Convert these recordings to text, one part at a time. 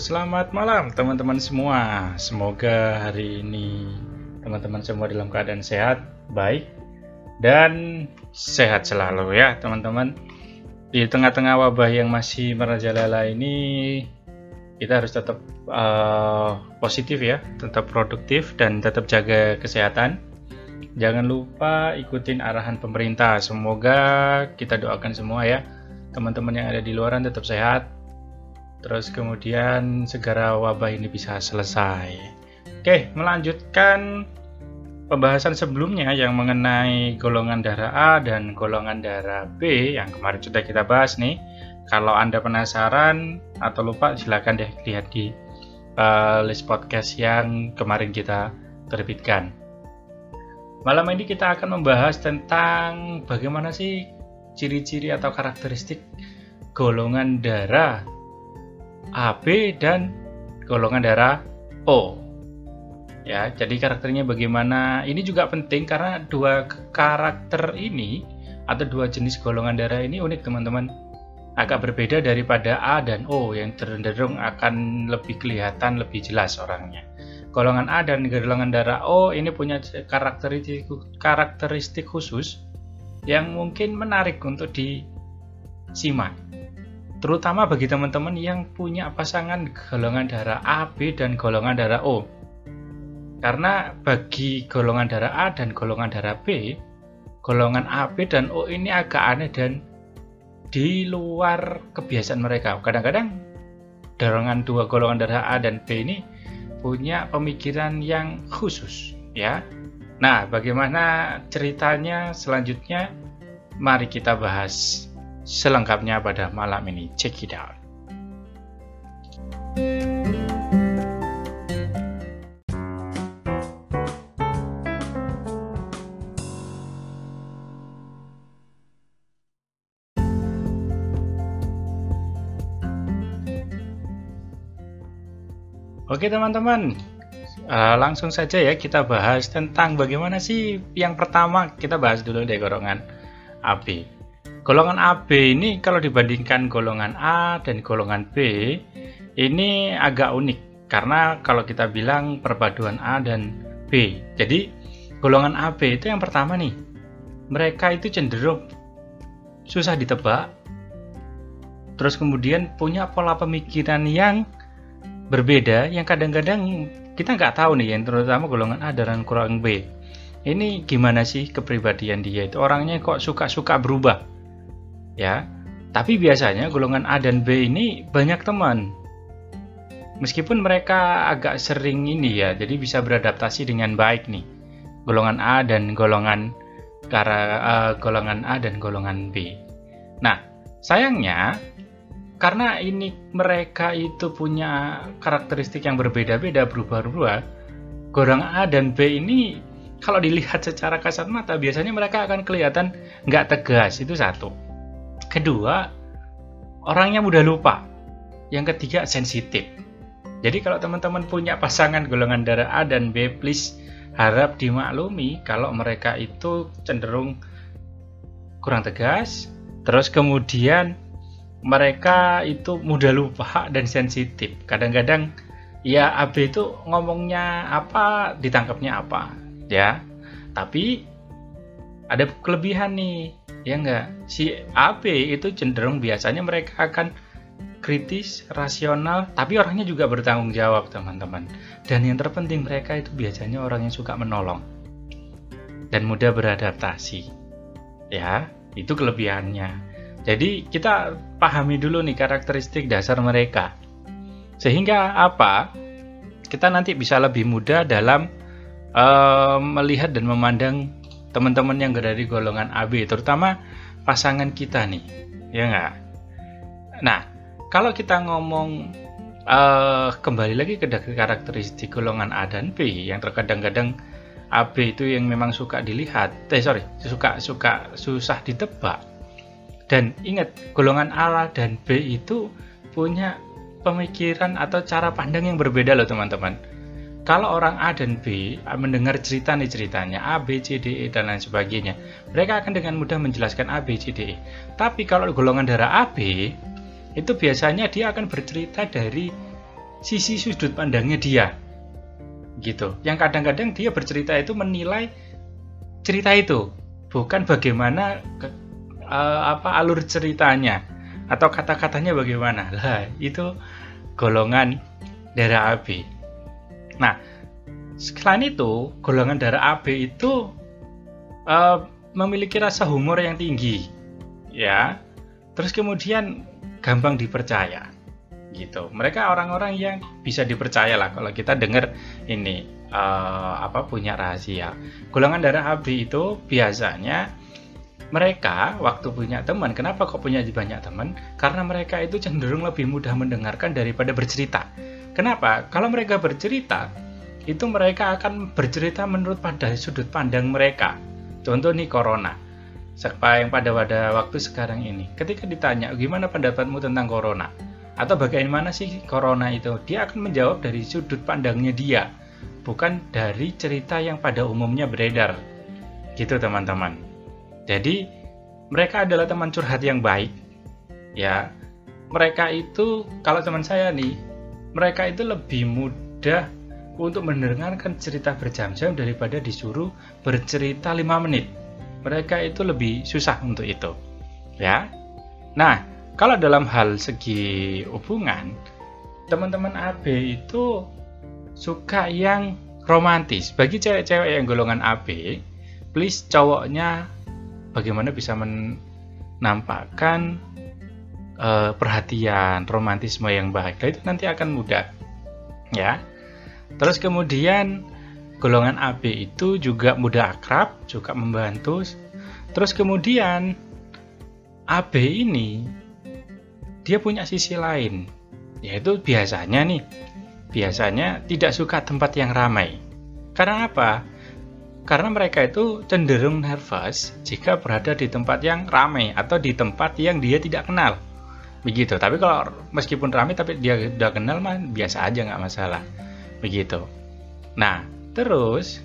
Selamat malam teman-teman semua. Semoga hari ini teman-teman semua dalam keadaan sehat, baik, dan sehat selalu ya teman-teman. Di tengah-tengah wabah yang masih merajalela ini, kita harus tetap uh, positif ya, tetap produktif dan tetap jaga kesehatan. Jangan lupa ikutin arahan pemerintah. Semoga kita doakan semua ya, teman-teman yang ada di luaran tetap sehat, terus kemudian segera wabah ini bisa selesai. Oke, melanjutkan pembahasan sebelumnya yang mengenai golongan darah A dan golongan darah B yang kemarin sudah kita bahas nih. Kalau Anda penasaran atau lupa silahkan deh lihat di uh, list podcast yang kemarin kita terbitkan. Malam ini kita akan membahas tentang bagaimana sih ciri-ciri atau karakteristik golongan darah AB dan golongan darah O. Ya, jadi karakternya bagaimana? Ini juga penting karena dua karakter ini atau dua jenis golongan darah ini unik teman-teman. Agak berbeda daripada A dan O yang cenderung akan lebih kelihatan lebih jelas orangnya. Golongan A dan golongan darah O ini punya karakteristik karakteristik khusus yang mungkin menarik untuk disimak terutama bagi teman-teman yang punya pasangan golongan darah AB dan golongan darah O. Karena bagi golongan darah A dan golongan darah B, golongan AB dan O ini agak aneh dan di luar kebiasaan mereka. Kadang-kadang dorongan dua golongan darah A dan B ini punya pemikiran yang khusus, ya. Nah, bagaimana ceritanya selanjutnya? Mari kita bahas selengkapnya pada malam ini. Check it out. Oke teman-teman, uh, langsung saja ya kita bahas tentang bagaimana sih yang pertama kita bahas dulu deh golongan AB. Golongan AB ini kalau dibandingkan golongan A dan golongan B ini agak unik karena kalau kita bilang perpaduan A dan B. Jadi golongan AB itu yang pertama nih. Mereka itu cenderung susah ditebak. Terus kemudian punya pola pemikiran yang berbeda yang kadang-kadang kita nggak tahu nih yang terutama golongan A dan golongan B. Ini gimana sih kepribadian dia itu orangnya kok suka-suka berubah ya. Tapi biasanya golongan A dan B ini banyak teman. Meskipun mereka agak sering ini ya, jadi bisa beradaptasi dengan baik nih. Golongan A dan golongan uh, golongan A dan golongan B. Nah, sayangnya karena ini mereka itu punya karakteristik yang berbeda-beda berubah-ubah, golongan A dan B ini kalau dilihat secara kasat mata biasanya mereka akan kelihatan nggak tegas itu satu Kedua, orangnya mudah lupa. Yang ketiga, sensitif. Jadi kalau teman-teman punya pasangan golongan darah A dan B, please harap dimaklumi kalau mereka itu cenderung kurang tegas, terus kemudian mereka itu mudah lupa dan sensitif. Kadang-kadang ya AB itu ngomongnya apa, ditangkapnya apa, ya. Tapi ada kelebihan nih ya enggak. Si AB itu cenderung biasanya mereka akan kritis, rasional, tapi orangnya juga bertanggung jawab teman-teman. Dan yang terpenting mereka itu biasanya orang yang suka menolong. Dan mudah beradaptasi. Ya itu kelebihannya. Jadi kita pahami dulu nih karakteristik dasar mereka. Sehingga apa? Kita nanti bisa lebih mudah dalam uh, melihat dan memandang teman-teman yang dari golongan AB, terutama pasangan kita nih, ya nggak? Nah, kalau kita ngomong uh, kembali lagi ke karakteristik golongan A dan B yang terkadang-kadang AB itu yang memang suka dilihat, eh sorry, suka suka susah ditebak. Dan ingat, golongan A dan B itu punya pemikiran atau cara pandang yang berbeda loh teman-teman kalau orang A dan B mendengar cerita nih ceritanya A, B, C, D, E dan lain sebagainya, mereka akan dengan mudah menjelaskan A, B, C, D, E. Tapi kalau golongan darah AB, itu biasanya dia akan bercerita dari sisi sudut pandangnya dia gitu. Yang kadang-kadang dia bercerita itu menilai cerita itu bukan bagaimana uh, apa alur ceritanya atau kata-katanya bagaimana. Lah itu golongan darah AB nah selain itu golongan darah AB itu uh, memiliki rasa humor yang tinggi ya terus kemudian gampang dipercaya gitu. Mereka orang-orang yang bisa dipercaya lah kalau kita dengar ini uh, apa punya rahasia. Golongan darah AB itu biasanya mereka waktu punya teman, kenapa kok punya banyak teman? Karena mereka itu cenderung lebih mudah mendengarkan daripada bercerita. Kenapa? Kalau mereka bercerita, itu mereka akan bercerita menurut pada sudut pandang mereka. Contoh nih corona. Siapa yang pada pada waktu sekarang ini, ketika ditanya gimana pendapatmu tentang corona, atau bagaimana sih corona itu dia akan menjawab dari sudut pandangnya dia bukan dari cerita yang pada umumnya beredar gitu teman-teman jadi mereka adalah teman curhat yang baik ya mereka itu kalau teman saya nih mereka itu lebih mudah untuk mendengarkan cerita berjam-jam daripada disuruh bercerita 5 menit mereka itu lebih susah untuk itu ya nah kalau dalam hal segi hubungan, teman-teman AB itu suka yang romantis. Bagi cewek-cewek yang golongan AB, please cowoknya bagaimana bisa menampakkan uh, perhatian, romantisme yang baik. Nah, itu nanti akan mudah. Ya. Terus kemudian golongan AB itu juga mudah akrab, juga membantu. Terus kemudian AB ini dia punya sisi lain, yaitu biasanya nih, biasanya tidak suka tempat yang ramai. Karena apa? Karena mereka itu cenderung nervous jika berada di tempat yang ramai atau di tempat yang dia tidak kenal. Begitu. Tapi kalau meskipun ramai tapi dia sudah kenal mah biasa aja nggak masalah. Begitu. Nah, terus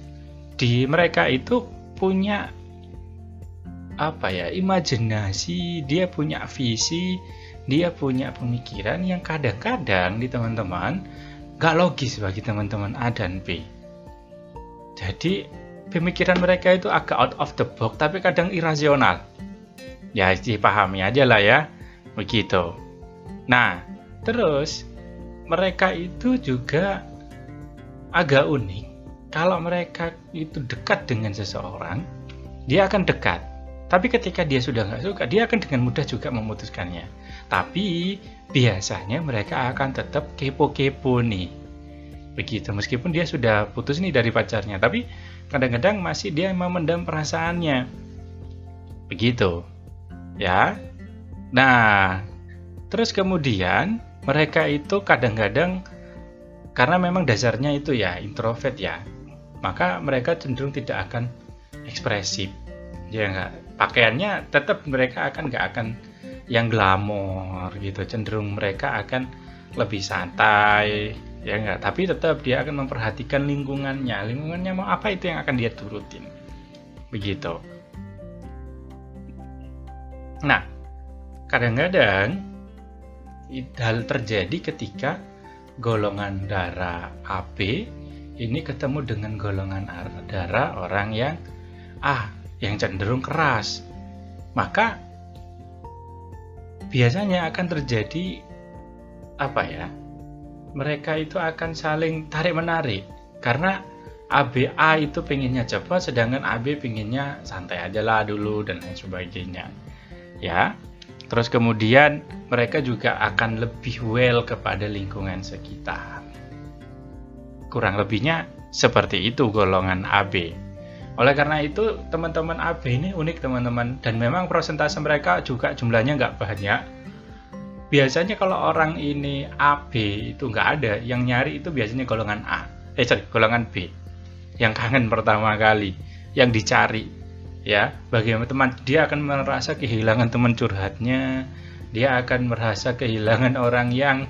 di mereka itu punya apa ya imajinasi dia punya visi dia punya pemikiran yang kadang-kadang di teman-teman gak logis bagi teman-teman A dan B. Jadi pemikiran mereka itu agak out of the box tapi kadang irasional. Ya dipahami aja lah ya, begitu. Nah, terus mereka itu juga agak unik. Kalau mereka itu dekat dengan seseorang, dia akan dekat. Tapi ketika dia sudah nggak suka, dia akan dengan mudah juga memutuskannya. Tapi biasanya mereka akan tetap kepo-kepo nih. Begitu, meskipun dia sudah putus nih dari pacarnya, tapi kadang-kadang masih dia memendam perasaannya. Begitu. Ya. Nah, terus kemudian mereka itu kadang-kadang karena memang dasarnya itu ya introvert ya, maka mereka cenderung tidak akan ekspresif. Ya enggak, pakaiannya tetap mereka akan nggak akan yang glamor gitu cenderung mereka akan lebih santai ya enggak tapi tetap dia akan memperhatikan lingkungannya. Lingkungannya mau apa itu yang akan dia turutin? Begitu. Nah kadang-kadang hal terjadi ketika golongan darah AB ini ketemu dengan golongan darah orang yang ah yang cenderung keras. Maka biasanya akan terjadi apa ya? Mereka itu akan saling tarik menarik karena ABA itu pengennya cepat sedangkan AB pengennya santai aja lah dulu dan lain sebagainya. Ya terus kemudian mereka juga akan lebih well kepada lingkungan sekitar. Kurang lebihnya seperti itu golongan AB oleh karena itu, teman-teman AB ini unik teman-teman. Dan memang persentase mereka juga jumlahnya nggak banyak. Biasanya kalau orang ini AB itu nggak ada, yang nyari itu biasanya golongan A, eh sorry, golongan B, yang kangen pertama kali, yang dicari, ya. Bagaimana teman dia akan merasa kehilangan teman curhatnya, dia akan merasa kehilangan orang yang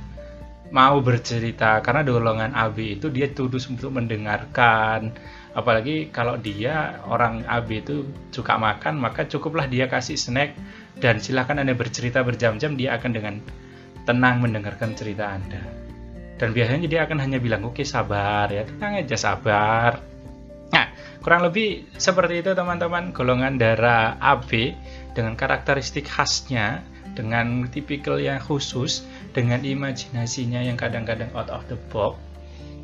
mau bercerita. Karena golongan AB itu dia tulus untuk mendengarkan. Apalagi kalau dia orang AB itu suka makan maka cukuplah dia kasih snack. Dan silahkan anda bercerita berjam-jam dia akan dengan tenang mendengarkan cerita anda. Dan biasanya dia akan hanya bilang oke sabar ya tenang aja sabar kurang lebih seperti itu teman-teman. Golongan darah AB dengan karakteristik khasnya dengan tipikal yang khusus dengan imajinasinya yang kadang-kadang out of the box.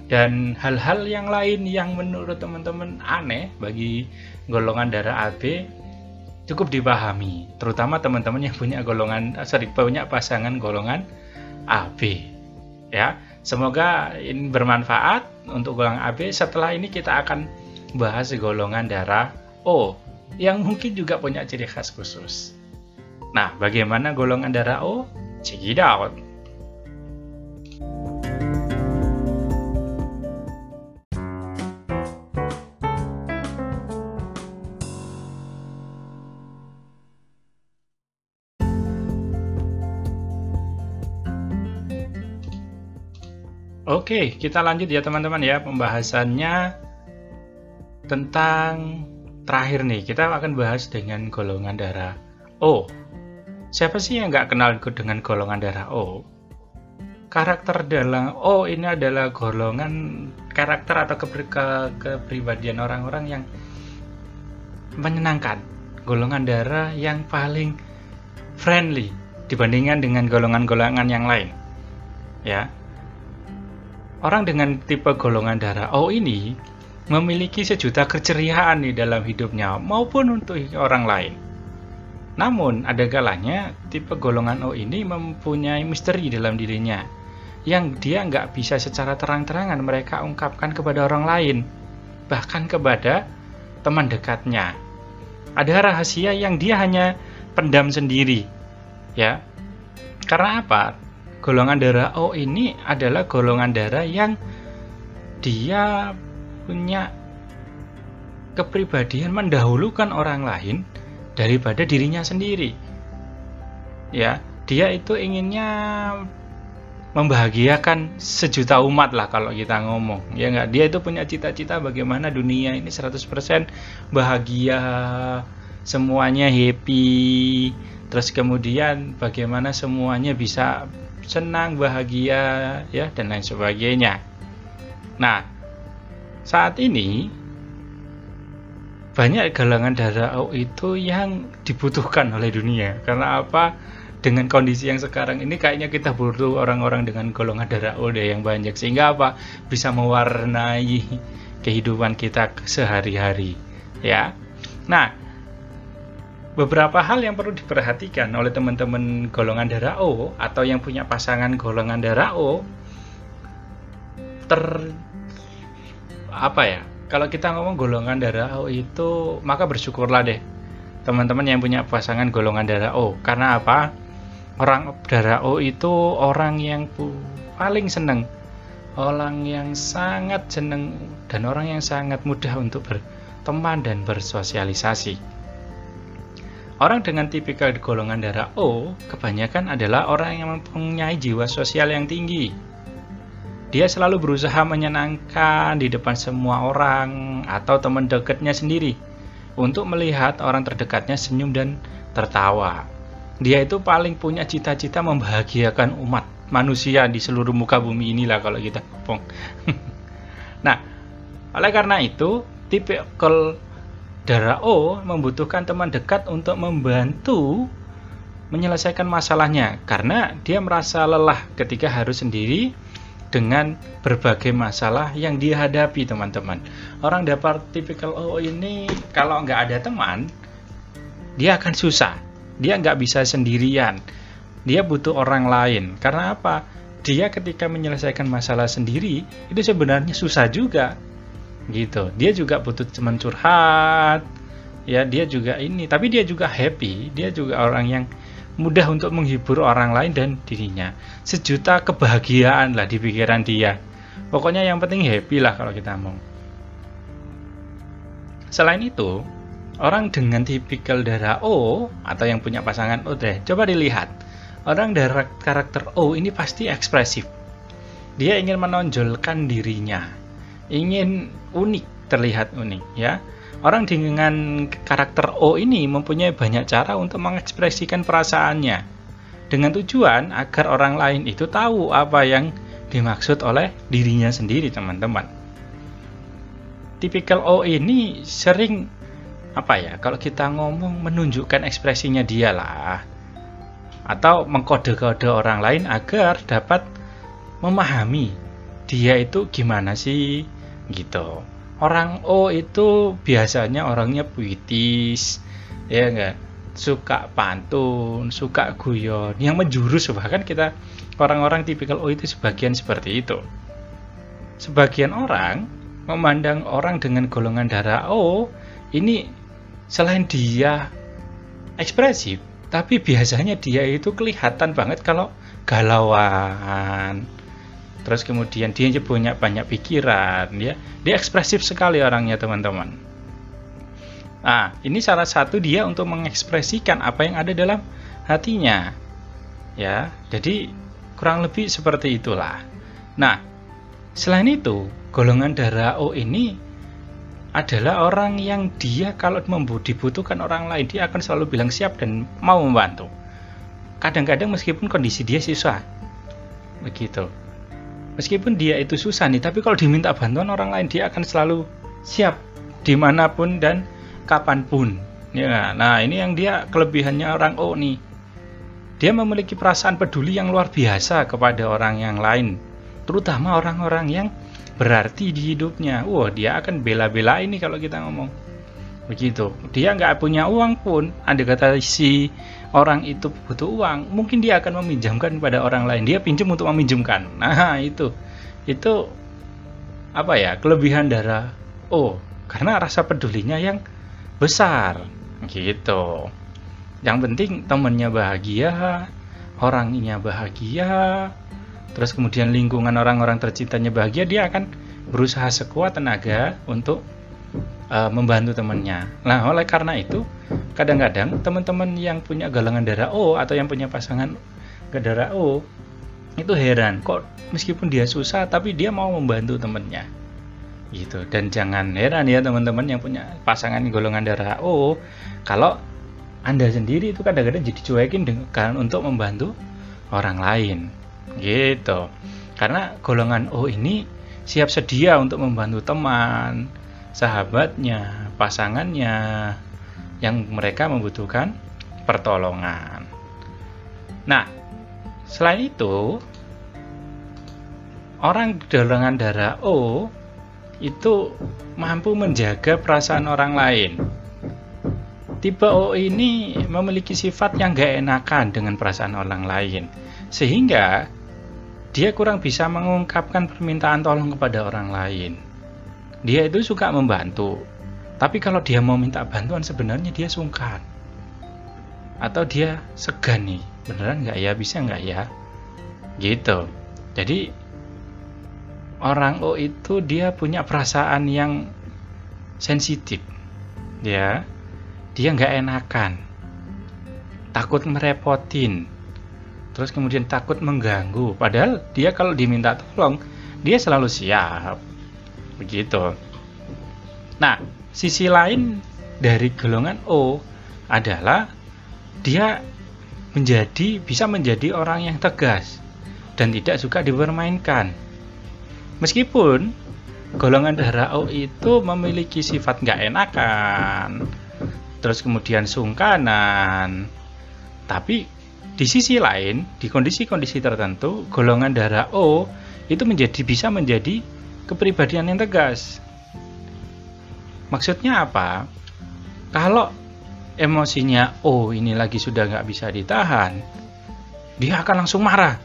Dan hal-hal yang lain yang menurut teman-teman aneh bagi golongan darah AB cukup dipahami. Terutama teman-teman yang punya golongan sorry punya pasangan golongan AB ya. Semoga ini bermanfaat untuk golongan AB. Setelah ini kita akan bahas golongan darah O yang mungkin juga punya ciri khas khusus. Nah, bagaimana golongan darah O? Check it out. Oke, kita lanjut ya teman-teman ya pembahasannya tentang terakhir nih. Kita akan bahas dengan golongan darah O. Siapa sih yang nggak kenal dengan golongan darah O? Karakter dalam O ini adalah golongan karakter atau ke, ke, kepribadian orang-orang yang menyenangkan. Golongan darah yang paling friendly dibandingkan dengan golongan-golongan yang lain. Ya, Orang dengan tipe golongan darah O ini memiliki sejuta keceriaan di dalam hidupnya maupun untuk orang lain. Namun, ada kalanya tipe golongan O ini mempunyai misteri dalam dirinya yang dia nggak bisa secara terang-terangan mereka ungkapkan kepada orang lain, bahkan kepada teman dekatnya. Ada rahasia yang dia hanya pendam sendiri, ya. Karena apa? golongan darah O ini adalah golongan darah yang dia punya kepribadian mendahulukan orang lain daripada dirinya sendiri. Ya, dia itu inginnya membahagiakan sejuta umat lah kalau kita ngomong. Ya enggak, dia itu punya cita-cita bagaimana dunia ini 100% bahagia, semuanya happy, terus kemudian bagaimana semuanya bisa senang, bahagia, ya dan lain sebagainya. Nah, saat ini banyak galangan darah O itu yang dibutuhkan oleh dunia. Karena apa? Dengan kondisi yang sekarang ini kayaknya kita butuh orang-orang dengan golongan darah O deh yang banyak sehingga apa? Bisa mewarnai kehidupan kita sehari-hari, ya. Nah, beberapa hal yang perlu diperhatikan oleh teman-teman golongan darah O atau yang punya pasangan golongan darah O ter apa ya kalau kita ngomong golongan darah O itu maka bersyukurlah deh teman-teman yang punya pasangan golongan darah O. Karena apa? Orang darah O itu orang yang paling seneng orang yang sangat seneng dan orang yang sangat mudah untuk berteman dan bersosialisasi. Orang dengan tipikal golongan darah O kebanyakan adalah orang yang mempunyai jiwa sosial yang tinggi. Dia selalu berusaha menyenangkan di depan semua orang atau teman dekatnya sendiri untuk melihat orang terdekatnya senyum dan tertawa. Dia itu paling punya cita-cita membahagiakan umat manusia di seluruh muka bumi inilah kalau kita ngomong. nah, oleh karena itu, tipikal Darah O membutuhkan teman dekat untuk membantu menyelesaikan masalahnya karena dia merasa lelah ketika harus sendiri dengan berbagai masalah yang dia hadapi teman-teman. Orang dapat tipikal O ini kalau nggak ada teman, dia akan susah. Dia nggak bisa sendirian. Dia butuh orang lain. Karena apa? Dia ketika menyelesaikan masalah sendiri itu sebenarnya susah juga gitu dia juga butuh teman curhat ya dia juga ini tapi dia juga happy dia juga orang yang mudah untuk menghibur orang lain dan dirinya. Sejuta kebahagiaan lah di pikiran dia. Pokoknya yang penting happy lah kalau kita ngomong selain itu orang dengan tipikal darah O atau yang punya pasangan O deh coba dilihat. Orang darah karakter O ini pasti ekspresif. Dia ingin menonjolkan dirinya. Ingin unik, terlihat unik ya. Orang dengan karakter O ini mempunyai banyak cara untuk mengekspresikan perasaannya dengan tujuan agar orang lain itu tahu apa yang dimaksud oleh dirinya sendiri teman-teman. Tipikal O ini sering apa ya kalau kita ngomong menunjukkan ekspresinya dia lah atau mengkode-kode orang lain agar dapat memahami dia itu gimana sih gitu orang O itu biasanya orangnya puitis ya enggak? Suka pantun suka guyon. Yang menjurus bahkan kita orang-orang tipikal O itu sebagian seperti itu. Sebagian orang memandang orang dengan golongan darah O ini selain dia ekspresif, tapi biasanya dia itu kelihatan banget kalau galauan. Terus kemudian dia punya banyak pikiran, ya. Dia ekspresif sekali orangnya, teman-teman. Nah, ini salah satu dia untuk mengekspresikan apa yang ada dalam hatinya. Ya, jadi kurang lebih seperti itulah. Nah, selain itu, golongan darah O ini adalah orang yang dia kalau dibutuhkan orang lain dia akan selalu bilang siap dan mau membantu. Kadang-kadang meskipun kondisi dia susah, begitu. Meskipun dia itu susah nih, tapi kalau diminta bantuan orang lain dia akan selalu siap di mana pun dan kapan pun. Ya, nah ini yang dia kelebihannya orang O nih. Dia memiliki perasaan peduli yang luar biasa kepada orang yang lain, terutama orang-orang yang berarti di hidupnya. Wah, dia akan bela-bela ini kalau kita ngomong. Begitu. Dia nggak punya uang pun, ada kata si orang itu butuh uang, mungkin dia akan meminjamkan pada orang lain. Dia pinjam untuk meminjamkan. Nah, itu. Itu apa ya? Kelebihan darah oh, karena rasa pedulinya yang besar. Gitu. Yang penting temennya bahagia, orangnya bahagia, terus kemudian lingkungan orang-orang tercintanya bahagia dia akan berusaha sekuat tenaga untuk uh, membantu temannya. Nah, oleh karena itu, kadang-kadang teman-teman yang punya galangan darah O atau yang punya pasangan darah O itu heran kok meskipun dia susah tapi dia mau membantu temannya. Gitu. Dan jangan heran ya teman-teman yang punya pasangan golongan darah O kalau Anda sendiri itu kadang-kadang jadi cuekin dengan untuk membantu orang lain gitu karena golongan O ini siap sedia untuk membantu teman sahabatnya pasangannya yang mereka membutuhkan pertolongan. Nah selain itu orang golongan darah O itu mampu menjaga perasaan orang lain. Tipe O ini memiliki sifat yang gak enakan dengan perasaan orang lain, sehingga dia kurang bisa mengungkapkan permintaan tolong kepada orang lain. Dia itu suka membantu, tapi kalau dia mau minta bantuan sebenarnya dia sungkan. Atau dia segan nih, beneran nggak ya, bisa nggak ya? Gitu. Jadi orang O itu dia punya perasaan yang sensitif. Ya, dia nggak enakan, takut merepotin, terus kemudian takut mengganggu padahal dia kalau diminta tolong dia selalu siap begitu nah sisi lain dari golongan O adalah dia menjadi bisa menjadi orang yang tegas dan tidak suka dipermainkan meskipun golongan darah O itu memiliki sifat nggak enakan terus kemudian sungkanan tapi di sisi lain, di kondisi-kondisi tertentu, golongan darah O itu menjadi bisa menjadi kepribadian yang tegas. Maksudnya apa? Kalau emosinya O ini lagi sudah nggak bisa ditahan, dia akan langsung marah.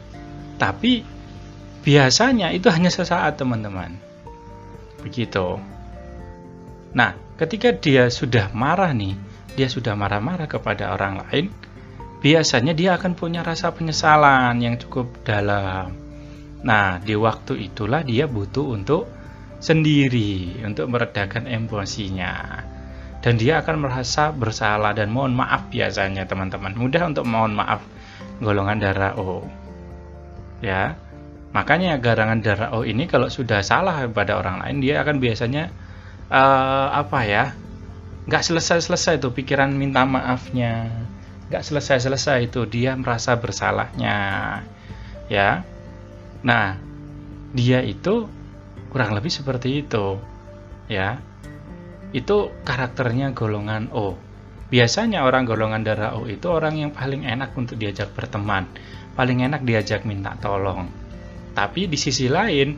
Tapi biasanya itu hanya sesaat teman-teman. Begitu. Nah, ketika dia sudah marah nih, dia sudah marah-marah kepada orang lain, biasanya dia akan punya rasa penyesalan yang cukup dalam. Nah, di waktu itulah dia butuh untuk sendiri, untuk meredakan emosinya. Dan dia akan merasa bersalah dan mohon maaf biasanya teman-teman. Mudah untuk mohon maaf golongan darah O. Ya. Makanya garangan darah O ini kalau sudah salah pada orang lain dia akan biasanya uh, apa ya? nggak selesai-selesai tuh pikiran minta maafnya nggak selesai-selesai itu dia merasa bersalahnya ya nah dia itu kurang lebih seperti itu ya. Itu karakternya golongan O. Biasanya orang golongan darah O itu orang yang paling enak untuk diajak berteman paling enak diajak minta tolong. Tapi di sisi lain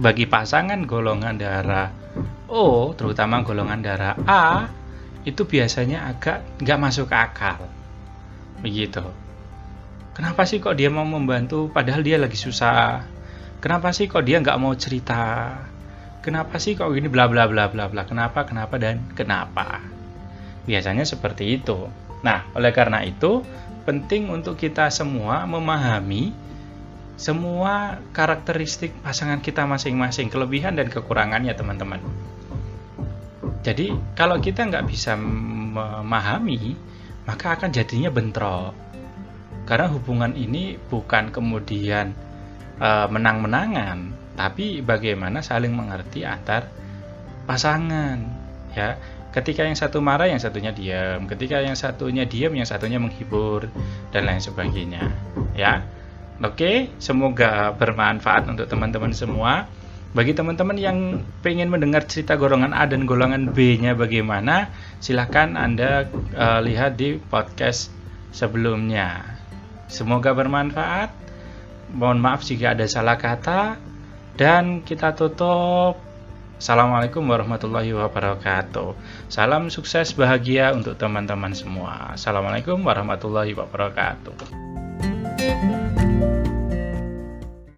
bagi pasangan golongan darah O terutama golongan darah A itu biasanya agak nggak masuk akal. Begitu. Kenapa sih kok dia mau membantu padahal dia lagi susah kenapa sih kok dia nggak mau cerita? Kenapa sih kok gini bla bla bla bla bla? Kenapa kenapa dan kenapa? Biasanya seperti itu. Nah oleh karena itu penting untuk kita semua memahami semua karakteristik pasangan kita masing-masing kelebihan dan kekurangannya teman-teman. Jadi kalau kita nggak bisa memahami maka akan jadinya bentrok. Karena hubungan ini bukan kemudian uh, menang-menangan, tapi bagaimana saling mengerti antar pasangan. Ya, ketika yang satu marah, yang satunya diam. Ketika yang satunya diam, yang satunya menghibur dan lain sebagainya. Ya, oke. Semoga bermanfaat untuk teman-teman semua. Bagi teman-teman yang pengen mendengar cerita golongan A dan golongan B-nya bagaimana, silahkan Anda uh, lihat di podcast sebelumnya. Semoga bermanfaat. Mohon maaf jika ada salah kata dan kita tutup. Assalamualaikum warahmatullahi wabarakatuh. Salam sukses bahagia untuk teman-teman semua. Assalamualaikum warahmatullahi wabarakatuh.